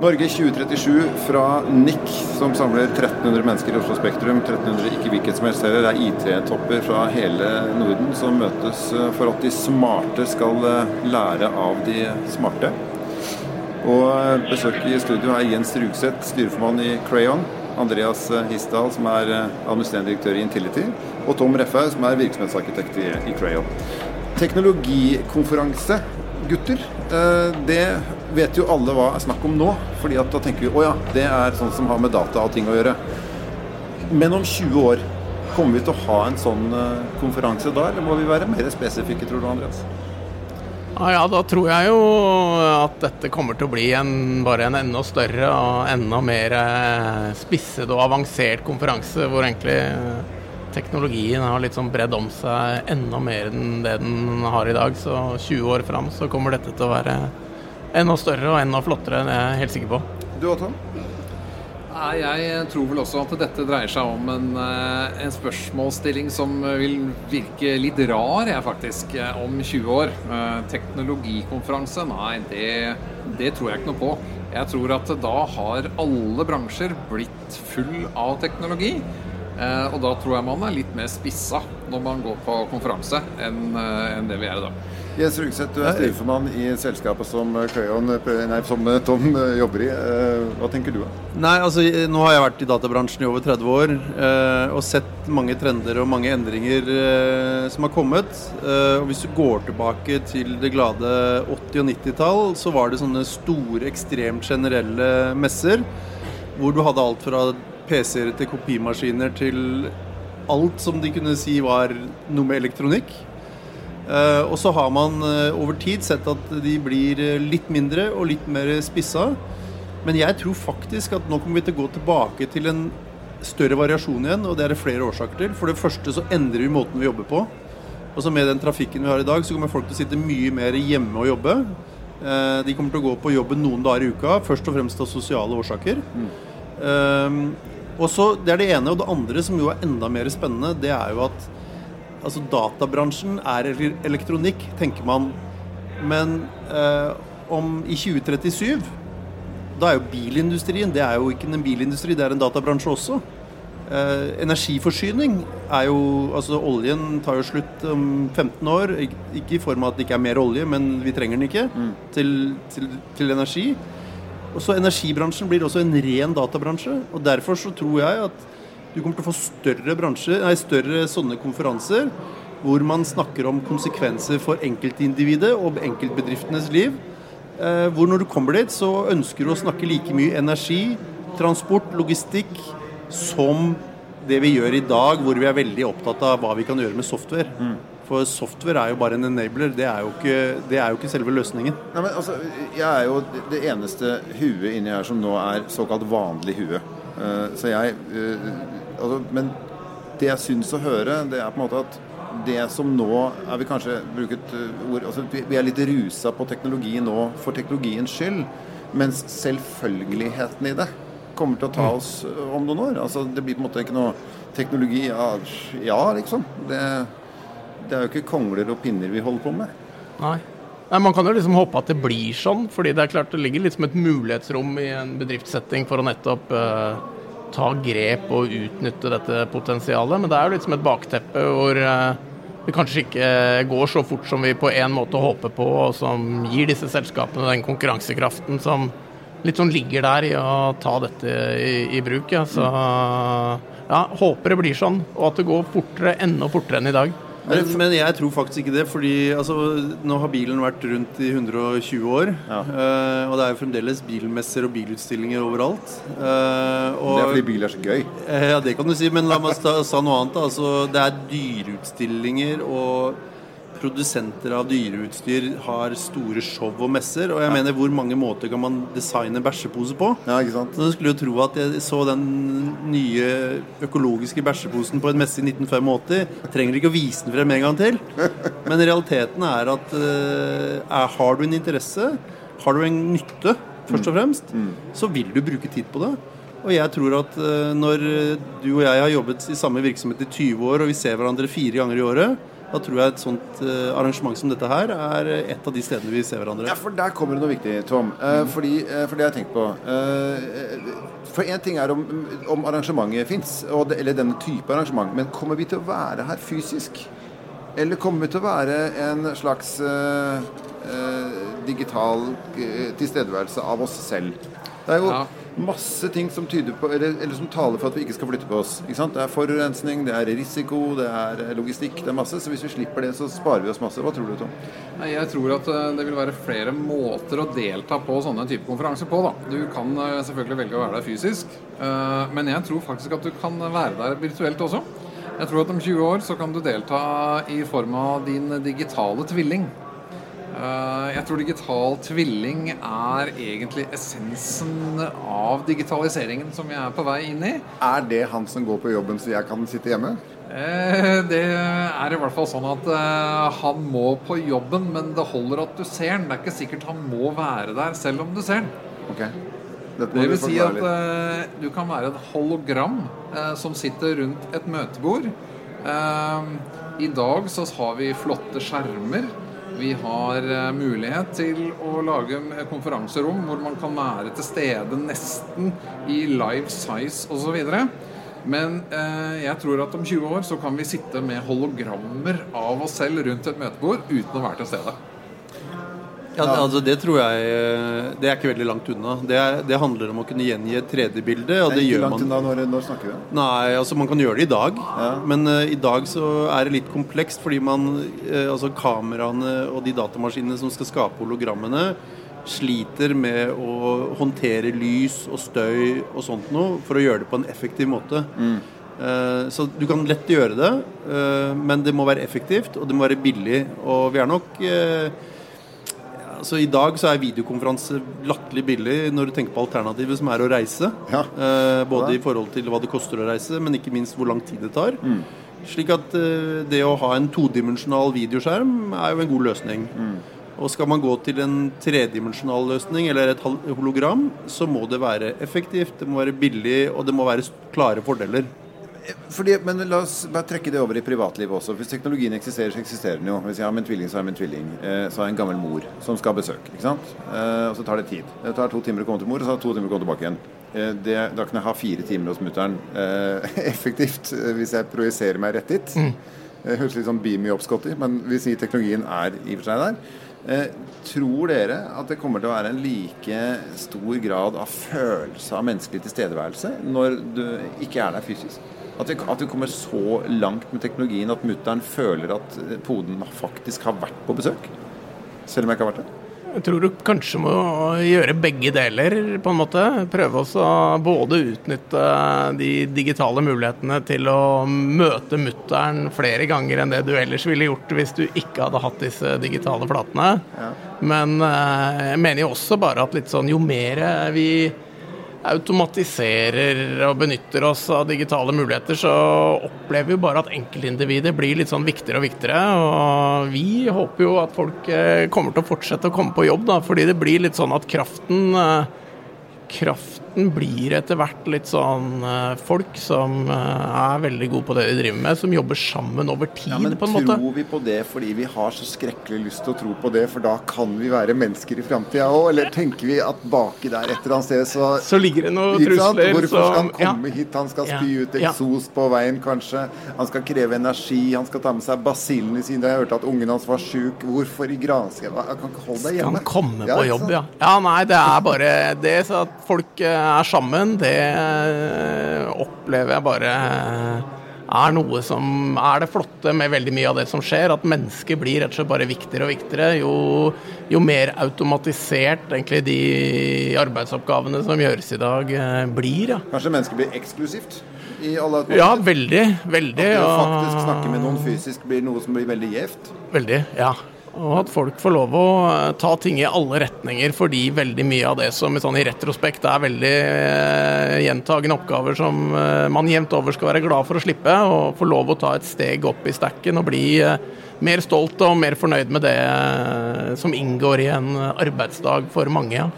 Norge 2037 fra NIC, som samler 1300 mennesker i Oslo Spektrum. 1300 ikke hvilket som helst heller. Det er IT-topper fra hele Norden som møtes eh, for at de smarte skal eh, lære av de smarte. Og besøket besøk i studio er Jens Rugseth, styreformann i Crayon. Andreas Hisdal, som er administrerende direktør i Intility. Og Tom Refhaug, som er virksomhetsarkitekt i Crayon. Teknologikonferanse gutter. Eh, det vet jo alle hva er snakk om nå. fordi at da tenker vi å ja, det er sånn som har med data og ting å gjøre. Men om 20 år, kommer vi til å ha en sånn eh, konferanse da, eller må vi være mer spesifikke, tror du Andreas? Ja, ja, da tror jeg jo at dette kommer til å bli en, bare en enda større og enda mer eh, spisset og avansert konferanse, hvor egentlig teknologien har litt sånn bredd om seg enda mer enn det den har i dag. Så 20 år fram så kommer dette til å være enda større og enda flottere, det er jeg helt sikker på. Du og Tom? Jeg tror vel også at dette dreier seg om en, eh, en spørsmålsstilling som vil virke litt rar, jeg faktisk, om 20 år. Eh, teknologikonferanse, nei, det, det tror jeg ikke noe på. Jeg tror at da har alle bransjer blitt full av teknologi. Eh, og da tror jeg man er litt mer spissa når man går på konferanse, enn enn det vi er i dag. Jens Rugseth, du er styreformann i selskapet som, Crayon, nei, som Tom jobber i. Eh, hva tenker du? Nei, altså Nå har jeg vært i databransjen i over 30 år og sett mange trender og mange endringer som har kommet. og Hvis du går tilbake til det glade 80- og 90-tall, så var det sånne store, ekstremt generelle messer hvor du hadde alt fra PC-er til kopimaskiner til alt som de kunne si var noe med elektronikk. Uh, og så har man uh, over tid sett at de blir uh, litt mindre og litt mer spissa. Men jeg tror faktisk at nå kommer vi til å gå tilbake til en større variasjon igjen, og det er det flere årsaker til. For det første så endrer vi måten vi jobber på. Og så Med den trafikken vi har i dag, så kommer folk til å sitte mye mer hjemme og jobbe. de kommer til å gå på jobben noen dager i uka, først og fremst av sosiale årsaker. Mm. Og så, Det er det ene. Og det andre, som jo er enda mer spennende, det er jo at altså, databransjen er elektronikk, tenker man. Men eh, om i 2037 da er jo bilindustrien Det er jo ikke en bilindustri, det er en databransje også. Eh, energiforsyning er jo Altså oljen tar jo slutt om 15 år. Ikke i form av at det ikke er mer olje, men vi trenger den ikke mm. til, til, til energi. Og så Energibransjen blir også en ren databransje. og Derfor så tror jeg at du kommer til å få større, bransjer, nei, større sånne konferanser hvor man snakker om konsekvenser for enkeltindividet og enkeltbedriftenes liv. Eh, hvor når du kommer dit, så ønsker du å snakke like mye energi, transport, logistikk som det vi gjør i dag, hvor vi er veldig opptatt av hva vi kan gjøre med software. Mm. For software er jo bare en enabler, det er jo ikke, det er jo ikke selve løsningen. Nei, men altså, Jeg er jo det eneste huet inni her som nå er såkalt vanlig hue. Uh, så jeg uh, altså, Men det jeg syns å høre, det er på en måte at det som nå er vi kanskje bruket uh, ord altså, Vi er litt rusa på teknologi nå for teknologiens skyld. Mens selvfølgeligheten i det kommer til å ta mm. oss om noen år. Altså, det blir på en måte ikke noe teknologi Ja, ja liksom. Det det er jo ikke kongler og pinner vi holder på med. Nei. Nei, Man kan jo liksom håpe at det blir sånn, fordi det er klart det ligger litt som et mulighetsrom i en bedriftssetting for å nettopp uh, ta grep og utnytte dette potensialet. Men det er jo litt som et bakteppe hvor uh, det kanskje ikke går så fort som vi på en måte håper på, og som gir disse selskapene den konkurransekraften som litt sånn ligger der i å ta dette i, i bruk. Ja. Så ja, håper det blir sånn, og at det går fortere, enda fortere enn i dag. Men, men, jeg tror faktisk ikke det. fordi altså, nå har bilen vært rundt i 120 år. Ja. Uh, og det er jo fremdeles bilmesser og bilutstillinger overalt. Og, det er fordi bil er så gøy? Uh, ja, det kan du si. Men la meg ta, sa noe annet. Altså, det er dyreutstillinger og produsenter av dyreutstyr har store show og messer. Og jeg mener, hvor mange måter kan man designe bæsjepose på? Ja, ikke sant? Så du skulle jo tro at jeg så den nye økologiske bæsjeposen på en messe i 1985. Trenger ikke å vise den frem en gang til. Men realiteten er at uh, er, har du en interesse, har du en nytte, først og mm. fremst, mm. så vil du bruke tid på det. Og jeg tror at uh, når du og jeg har jobbet i samme virksomhet i 20 år, og vi ser hverandre fire ganger i året, Da tror jeg et sånt uh, arrangement som dette her er et av de stedene vi ser hverandre. Ja, for der kommer det noe viktig, Tom. Uh, fordi, uh, for det jeg har tenkt på. for én ting er om, om arrangementet fins, eller denne type arrangement. Men kommer vi til å være her fysisk? Eller kommer vi til å være en slags digital tilstedeværelse av oss selv? Det er jo ja masse ting som, på, eller, eller som, taler for at vi ikke skal flytte på oss. Det er forurensning, det er risiko, det er logistikk. Det er masse. Så hvis vi slipper det, så sparer vi oss masse. Hva tror du, Tom? Jeg tror at eh, det vil være flere måter å delta på sånne type konferanser på. Da. Du kan eh, selvfølgelig velge å være der fysisk, eh, men jeg tror faktisk at du kan være der virtuelt også. Jeg tror at om 20 år så kan du delta i form av din digitale tvilling. Eh, jeg tror digital tvilling er egentlig essensen av digitaliseringen som vi er på vei inn i. Er det han som går på jobben så jeg kan sitte hjemme? Eh, det er i hvert fall sånn at eh, han må på jobben, men det holder at du ser den. Det er ikke sikkert han må være der selv om du ser den. Okay. Det vil si at du kan være et hologram som sitter rundt et møtebord. I dag så har vi flotte skjermer vi har eh, mulighet til å lage konferanserom hvor man kan være til stede nesten i live size osv. Men eh, jeg tror at om 20 år så kan vi sitte med hologrammer av oss selv rundt et møtebord uten å være til stede. Ja, altså Det tror jeg eh, Det er ikke veldig langt unna. Det, er, det handler om å kunne gjengi et 3D-bilde. Og det, er ikke langt unna når, når snakker vi? Nei, altså Man kan gjøre det i dag. Ja. Men uh, i dag så er det litt komplekst fordi man uh, Altså kameraene og de datamaskinene som skal skape hologrammene, sliter med å håndtere lys og støy og sånt noe for å gjøre det på en effektiv måte. Mm. Så du kan lett gjøre det, men det må være effektivt, og det må være billig. Og vi er nok altså I dag så er videokonferanse latterlig billig når du tenker på alternativet som er å reise. Ja. Eh, både i forhold til hva det koster å reise, men ikke minst hvor lang tid det tar. Mm. Slik at eh, det å ha en todimensjonal videoskjerm er jo en god løsning. Mm. Og skal man gå til en tredimensjonal løsning eller et hologram, så må det være effektivt, det må være billig, og det må være klare fordeler. Fordi, men la oss bare trekke det over i privatlivet også. Hvis teknologien eksisterer, så eksisterer den jo. Hvis jeg har min tvilling, så har jeg min tvilling. Eh, så har jeg en gammel mor som skal ha besøk. ikke sant? Eh, og så tar det tid. Det tar to timer å komme til mor, og så tar det to timer å komme tilbake igjen. Eh, det, da kan jeg ha fire timer hos mutter'n effektivt hvis jeg projiserer meg rett dit. Mm. Det høres litt sånn beamy up, Scotty, men vi sier teknologien er i og for seg der. Eh, tror dere at det kommer til å være en like stor grad av følelse av menneskelig tilstedeværelse når du ikke er der fysisk? At vi, at vi kommer så langt med teknologien at mutter'n føler at poden faktisk har vært på besøk? Selv om jeg ikke har vært det? Jeg tror du kanskje må gjøre begge deler, på en måte. Prøve å både utnytte de digitale mulighetene til å møte mutter'n flere ganger enn det du ellers ville gjort hvis du ikke hadde hatt disse digitale flatene. Ja. Men eh, jeg mener jo også bare at litt sånn jo mer vi automatiserer og benytter oss av digitale muligheter, så opplever vi bare at enkeltindividet blir litt sånn viktigere og viktigere. Og vi håper jo at folk eh, kommer til å fortsette å komme på jobb, da, fordi det blir litt sånn at kraften eh, kraften blir etter hvert litt sånn uh, folk som uh, er veldig gode på det de driver med, som jobber sammen over tid, ja, men på en måte. Tror vi på det fordi vi har så skrekkelig lyst til å tro på det, for da kan vi være mennesker i framtida òg? Eller tenker vi at baki der et eller annet sted så Så ligger det noen trusler Hvorfor skal han komme ja. hit? Han skal spy ut eksos ja. på veien, kanskje. Han skal kreve energi. Han skal ta med seg basillene sine. Jeg hørte at ungen hans var sjuk. Hvorfor i granskauen? Han kan ikke holde deg hjemme. Skal han komme på jobb, ja. Ja, nei, det er bare det så at folk eh, er sammen, det eh, opplever jeg bare eh, er noe som er det flotte med veldig mye av det som skjer. At mennesket blir rett og slett bare viktigere og viktigere. Jo, jo mer automatisert egentlig de arbeidsoppgavene som gjøres i dag, blir. Ja. Kanskje mennesket blir eksklusivt? I alle ja, veldig. veldig. At å faktisk snakke med noen fysisk blir noe som blir veldig gjevt? Veldig, ja. Og at folk får lov å eh, ta ting i alle retninger, fordi veldig mye av det som sånn, i retrospekt er veldig eh, gjentagende oppgaver som eh, man jevnt over skal være glad for å slippe, og få lov å ta et steg opp i stacken og bli eh, mer stolt og mer fornøyd med det eh, som inngår i en arbeidsdag for mange. Ja.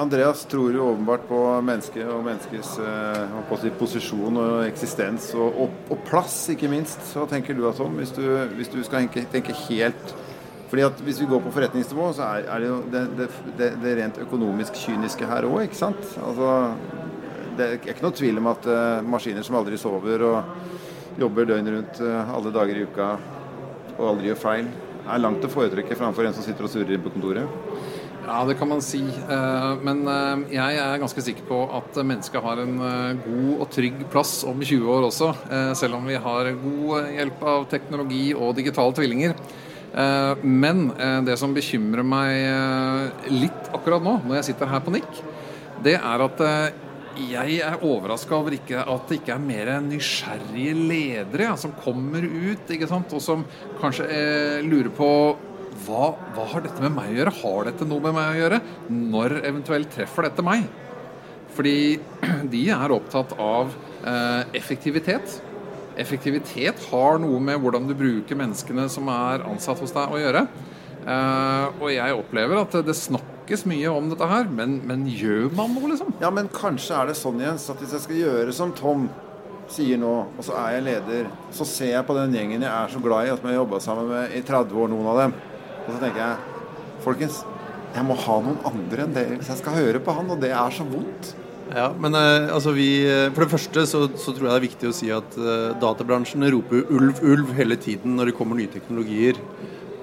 Andreas tror jo åpenbart på mennesket og menneskets eh, si, posisjon og eksistens, og, og, og, plass, ikke minst. Hva tenker du, Tom, hvis du, hvis du skal tenke, tenke helt fordi at Hvis vi går på forretningsnivå, så er, er det jo det, det, det, rent økonomisk kyniske her òg, ikke sant. Altså, det er ikke noe tvil om at uh, maskiner som aldri sover og jobber døgnet rundt uh, alle dager i uka og aldri gjør feil, er langt å foretrekke framfor en som sitter og surrer på kontoret. Ja, det kan man si. Eh, men jeg er ganske sikker på at mennesket har en god og trygg plass om 20 år også. Selv om vi har god hjelp av teknologi og digitale tvillinger. Eh, men eh, det som bekymrer meg eh, litt akkurat nå, når jeg sitter her på nikk, det er at jeg er overraska over ikke, at det ikke er mer nysgjerrige ledere ja, som kommer ut, og som kanskje eh, lurer på hva, hva, har dette med meg å gjøre? Har dette noe med meg å gjøre? Når eventuelt treffer dette meg? Fordi de er opptatt av eh, effektivitet. Effektivitet har noe med hvordan du bruker menneskene som er ansatt hos deg å gjøre. Uh, og jeg opplever at det snakkes mye om dette her, men, men, gjør man noe, liksom? Ja, men kanskje er det sånn, Jens, at hvis jeg skal gjøre som Tom sier nå, og så er jeg leder, så ser jeg på den gjengen jeg er så glad i, at vi har jobba sammen med i 30 år, noen av dem. Og så tenker jeg, folkens, jeg må ha noen andre enn dere hvis jeg skal høre på han, og det er så vondt. Ja, men uh, altså vi eh, For det første så, så, tror jeg det er viktig å si at uh, databransjen roper ulv, ulv hele tiden når det kommer nye teknologier.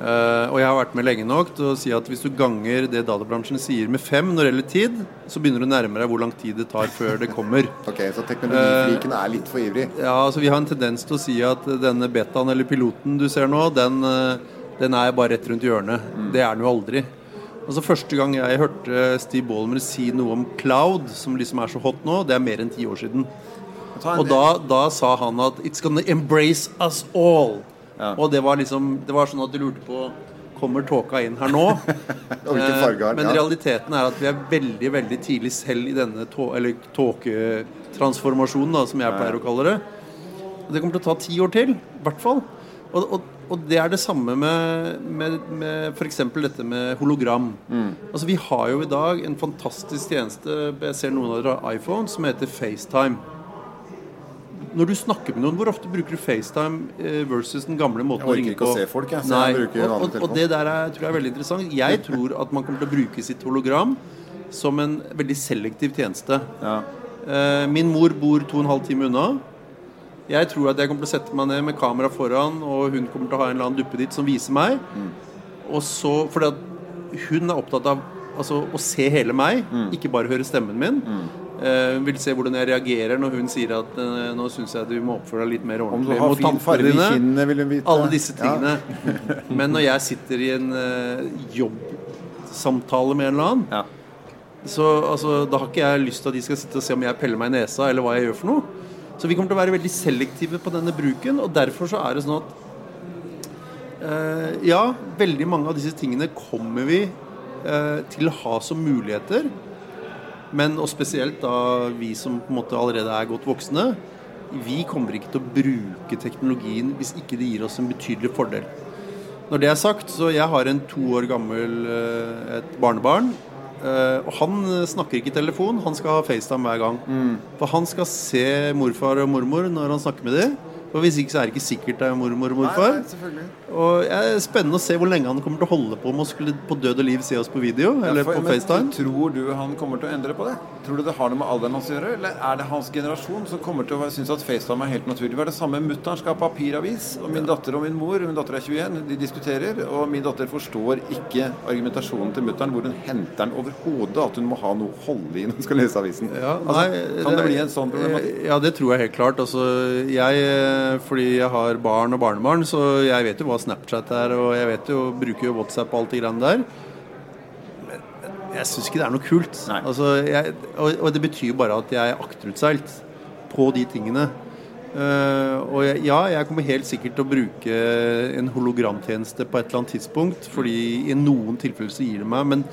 Uh, og jeg har vært med lenge nok til å si at hvis du ganger det databransjen sier med fem når det gjelder tid, så begynner du å nærme deg hvor lang tid det tar før det kommer. ok, Så teknologifriken er litt for ivrig? Ja, altså vi har en tendens til å si at denne betaen eller piloten du ser nå, den, den er bare rett rundt hjørnet. Mm. Det er den jo aldri. Altså Første gang jeg hørte Steve Ballmer si noe om cloud, som liksom er så hot nå, det er mer enn ti år siden. Og da, da, sa han at 'It's gonna embrace us all'. Ja. Og det var liksom Det var sånn at du lurte på Kommer tåka inn her nå? eh, Men realiteten er at vi er veldig veldig tidlig selv i denne tå, tåketransformasjonen, som jeg pleier å kalle det. Og Det kommer til å ta ti år til, i hvert fall. Og, og, og, det er det samme med, med, med f.eks. dette med hologram. Mm. Altså Vi har jo i dag en fantastisk tjeneste Jeg ser noen av dere har iPhone, som heter FaceTime. Når du snakker med noen, hvor ofte bruker du FaceTime eh, versus den gamle måten å ringe på? Jeg orker ikke å se folk, jeg. Så Nei. jeg bruker og, og, og det der er, tror jeg er veldig interessant. Jeg tror at man kommer til å bruke sitt hologram som en veldig selektiv tjeneste. Ja. Eh, min mor bor to og en halv time unna. Jeg tror at jeg kommer til å sette meg ned med kamera foran, og hun kommer til å ha en eller annen duppe ditt som viser meg. Mm. Og så, fordi at hun er opptatt av altså, å se hele meg, mm. ikke bare høre stemmen min. Mm. Uh, vil se hvordan jeg reagerer når hun sier at uh, nå syns jeg du må oppføre deg litt mer ordentlig Om du har fin farge i Kinnene, vil hun vite. Alle disse tingene. Ja. Men når jeg sitter i en uh, jobbsamtale med en eller annen, ja. så altså, da har ikke jeg lyst til at de skal sitte og se om jeg peller meg i nesa, eller hva jeg gjør for noe. Så vi kommer til å være veldig selektive på denne bruken, og derfor så er det sånn at eh, Ja, veldig mange av disse tingene kommer vi eh, til å ha som muligheter. Men, og spesielt da vi som på en måte allerede er godt voksne, vi kommer ikke til å bruke teknologien hvis ikke det gir oss en betydelig fordel. Når det er sagt, så jeg har en to år gammel eh, et barnebarn Uh, og han snakker ikke i telefon, han skal ha FaceTime hver gang. Mm. For han skal se morfar og mormor når han snakker med dem. For Hvis ikke så er det ikke sikkert det er mormor og morfar. Nei, nei, og det er Spennende å se hvor lenge han kommer til å holde på med å skulle på død og liv se oss på video. Ja, eller for, på FaceTime. Tror du han kommer til å endre på det? Tror du det har noe med alderen hans å gjøre? Eller er det hans generasjon som kommer til å synes at FaceTime er helt naturlig? Det er det samme mutter'n skal ha papiravis, og min datter og min mor Min datter er 21, de diskuterer, og min datter forstår ikke argumentasjonen til mutter'n, hvor hun henter den overhodet at hun må ha noe å holde i når hun skal lese avisen. Ja, altså, kan det, det, bli en sånn problematikk? Ja, det tror jeg helt klart. Altså, jeg fordi jeg har barn og barnebarn, så jeg vet jo hva Snapchat er, og jeg vet jo, bruker jo WhatsApp og alt de greiene der. Men jeg syns ikke det er noe kult. Altså, jeg, og, og, det betyr jo bare at jeg er akterutseilt på de tingene. Uh, og jeg, ja, jeg kommer helt sikkert til å bruke en hologramtjeneste på et eller annet tidspunkt, fordi i noen tilfeller så gir det meg, men,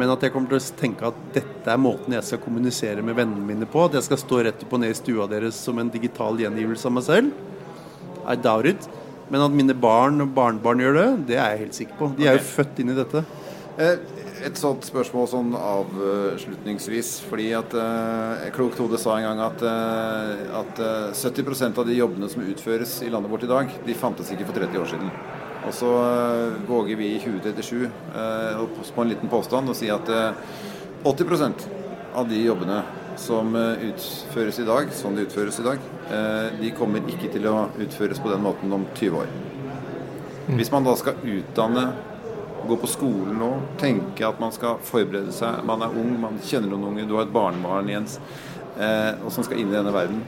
men, at jeg kommer til å tenke at dette er måten jeg skal kommunisere med vennene mine på. At jeg skal stå rett opp og ned i stua deres som en digital gjengivelse av meg selv. I doubt it. Men at mine barn og barnebarn gjør det, det er jeg helt sikker på. De er jo født inn i dette. Eh, et sånt spørsmål sånn avslutningsvis. Fordi at eh, Klokt hode sa en gang at, eh, at eh, 70% av de jobbene som utføres i landet vårt i dag, de fantes ikke for 30 år siden. Og så eh, våger vi i 2037 eh, på en liten påstand å si at 80 eh, av de jobbene som utføres i dag, sånn de utføres i dag, de kommer ikke til å utføres på den måten om 20 år. Mm. Hvis man da skal utdanne gå på skolen nå, tenke at man skal forberede seg. Man er ung, man kjenner noen unge, du har et barnebarn, Jens, og som skal inn i denne verden.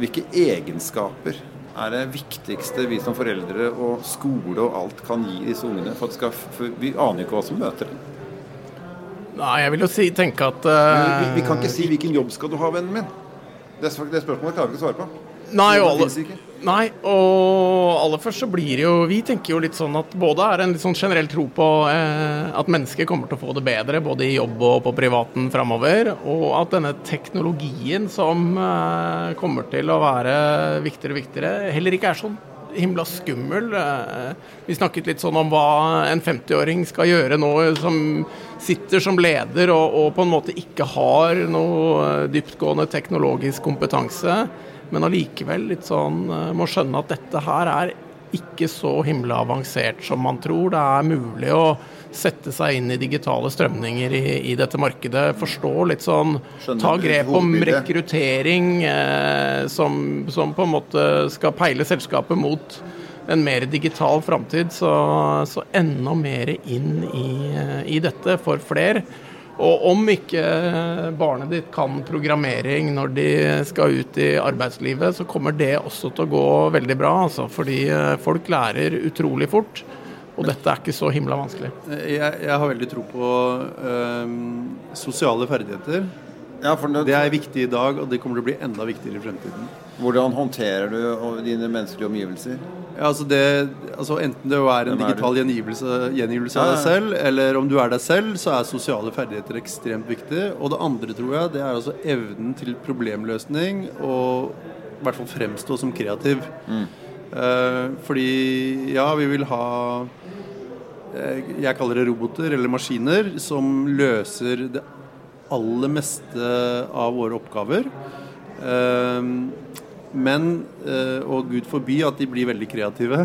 Hvilke egenskaper er det viktigste vi som foreldre og skole og alt kan gi disse ungene? For, skal, for vi aner ikke hva som møter dem. Nei, jeg vil jo si, tenke at uh... vi, vi, kan ikke si 'hvilken jobb skal du ha, vennen min'? Det, det spørsmålet klarer vi ikke å svare på. Nei, alle, nei, og aller først så blir det jo Vi tenker jo litt sånn at både er en litt sånn generell tro på eh, at mennesker kommer til å få det bedre, både i jobb og på privaten framover, og at denne teknologien som eh, kommer til å være viktigere og viktigere, heller ikke er sånn himla skummel. Eh, vi snakket litt sånn om hva en 50-åring skal gjøre nå, som sitter som leder og, og på en måte ikke har noe dyptgående teknologisk kompetanse men allikevel litt sånn eh, må skjønne at dette her er ikke så himla avansert som man tror. Det er mulig å sette seg inn i digitale strømninger i, i dette markedet. Forstå litt sånn Ta grep om rekruttering eh, som, som, på en måte skal peile selskapet mot en mer digital framtid. Så, så, enda mer inn i, eh, i dette for flere. Og om ikke barnet ditt kan programmering når de skal ut i arbeidslivet, så kommer det også til å gå veldig bra. Altså, fordi eh, folk lærer utrolig fort. Og dette er ikke så himla vanskelig. Jeg, jeg har veldig tro på øh, sosiale ferdigheter. Ja, det, det er viktig i dag, og det kommer til å bli enda viktigere i fremtiden. Hvordan håndterer du dine menneskelige omgivelser? Ja, altså det, altså enten det er en digital gjengivelse, gjengivelse av deg selv, eller om du er deg selv, så er sosiale ferdigheter ekstremt viktig. Og det andre, tror jeg, det er altså evnen til problemløsning og i hvert fall fremstå som kreativ. Mm. Eh, fordi ja, vi vil ha eh, Jeg kaller det roboter eller maskiner som løser det aller meste av våre oppgaver. Eh, men, eh, og gud forby at de blir veldig kreative,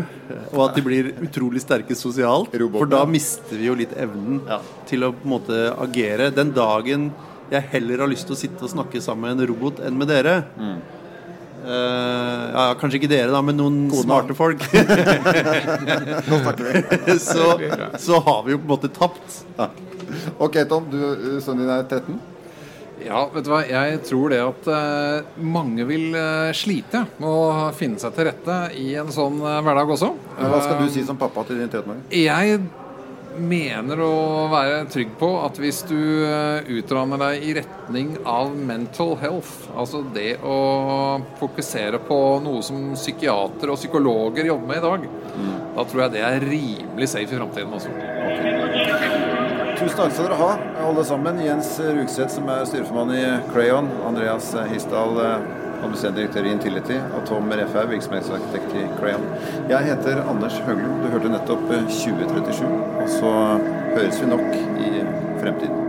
og at de blir utrolig sterke sosialt. For da mister vi jo litt evnen ja. til å på en måte agere. Den dagen jeg heller har lyst til å sitte og snakke sammen med en robot enn med dere mm. uh, ja, Kanskje ikke dere, da, men noen Kona. smarte folk. Nå snakker vi. så, så, har vi jo på en måte tapt. Ja. Ok, Tom. Du, sønnen din er 13? Ja, vet du hva. Jeg tror det at uh, mange vil uh, slite med å finne seg til rette i en sånn uh, hverdag også. Hva skal du si som pappa til din 13-åring? Jeg mener å være trygg på at hvis du utdanner deg i retning av mental health, altså det å fokusere på noe som psykiatere og psykologer jobber med i dag, mm. da tror jeg det er rimelig safe i framtiden også. Okay. Tusen takk skal dere ha, alle sammen. Jens Rugseth, som er styreformann i Crayon. Andreas Hisdal, eh, administrerende direktør i Intility. Og Tom Refhaug, virksomhetsarkitekt i Crayon. Jeg heter Anders Høglund. Du hørte nettopp 2037. Eh, og så høres vi nok i fremtiden.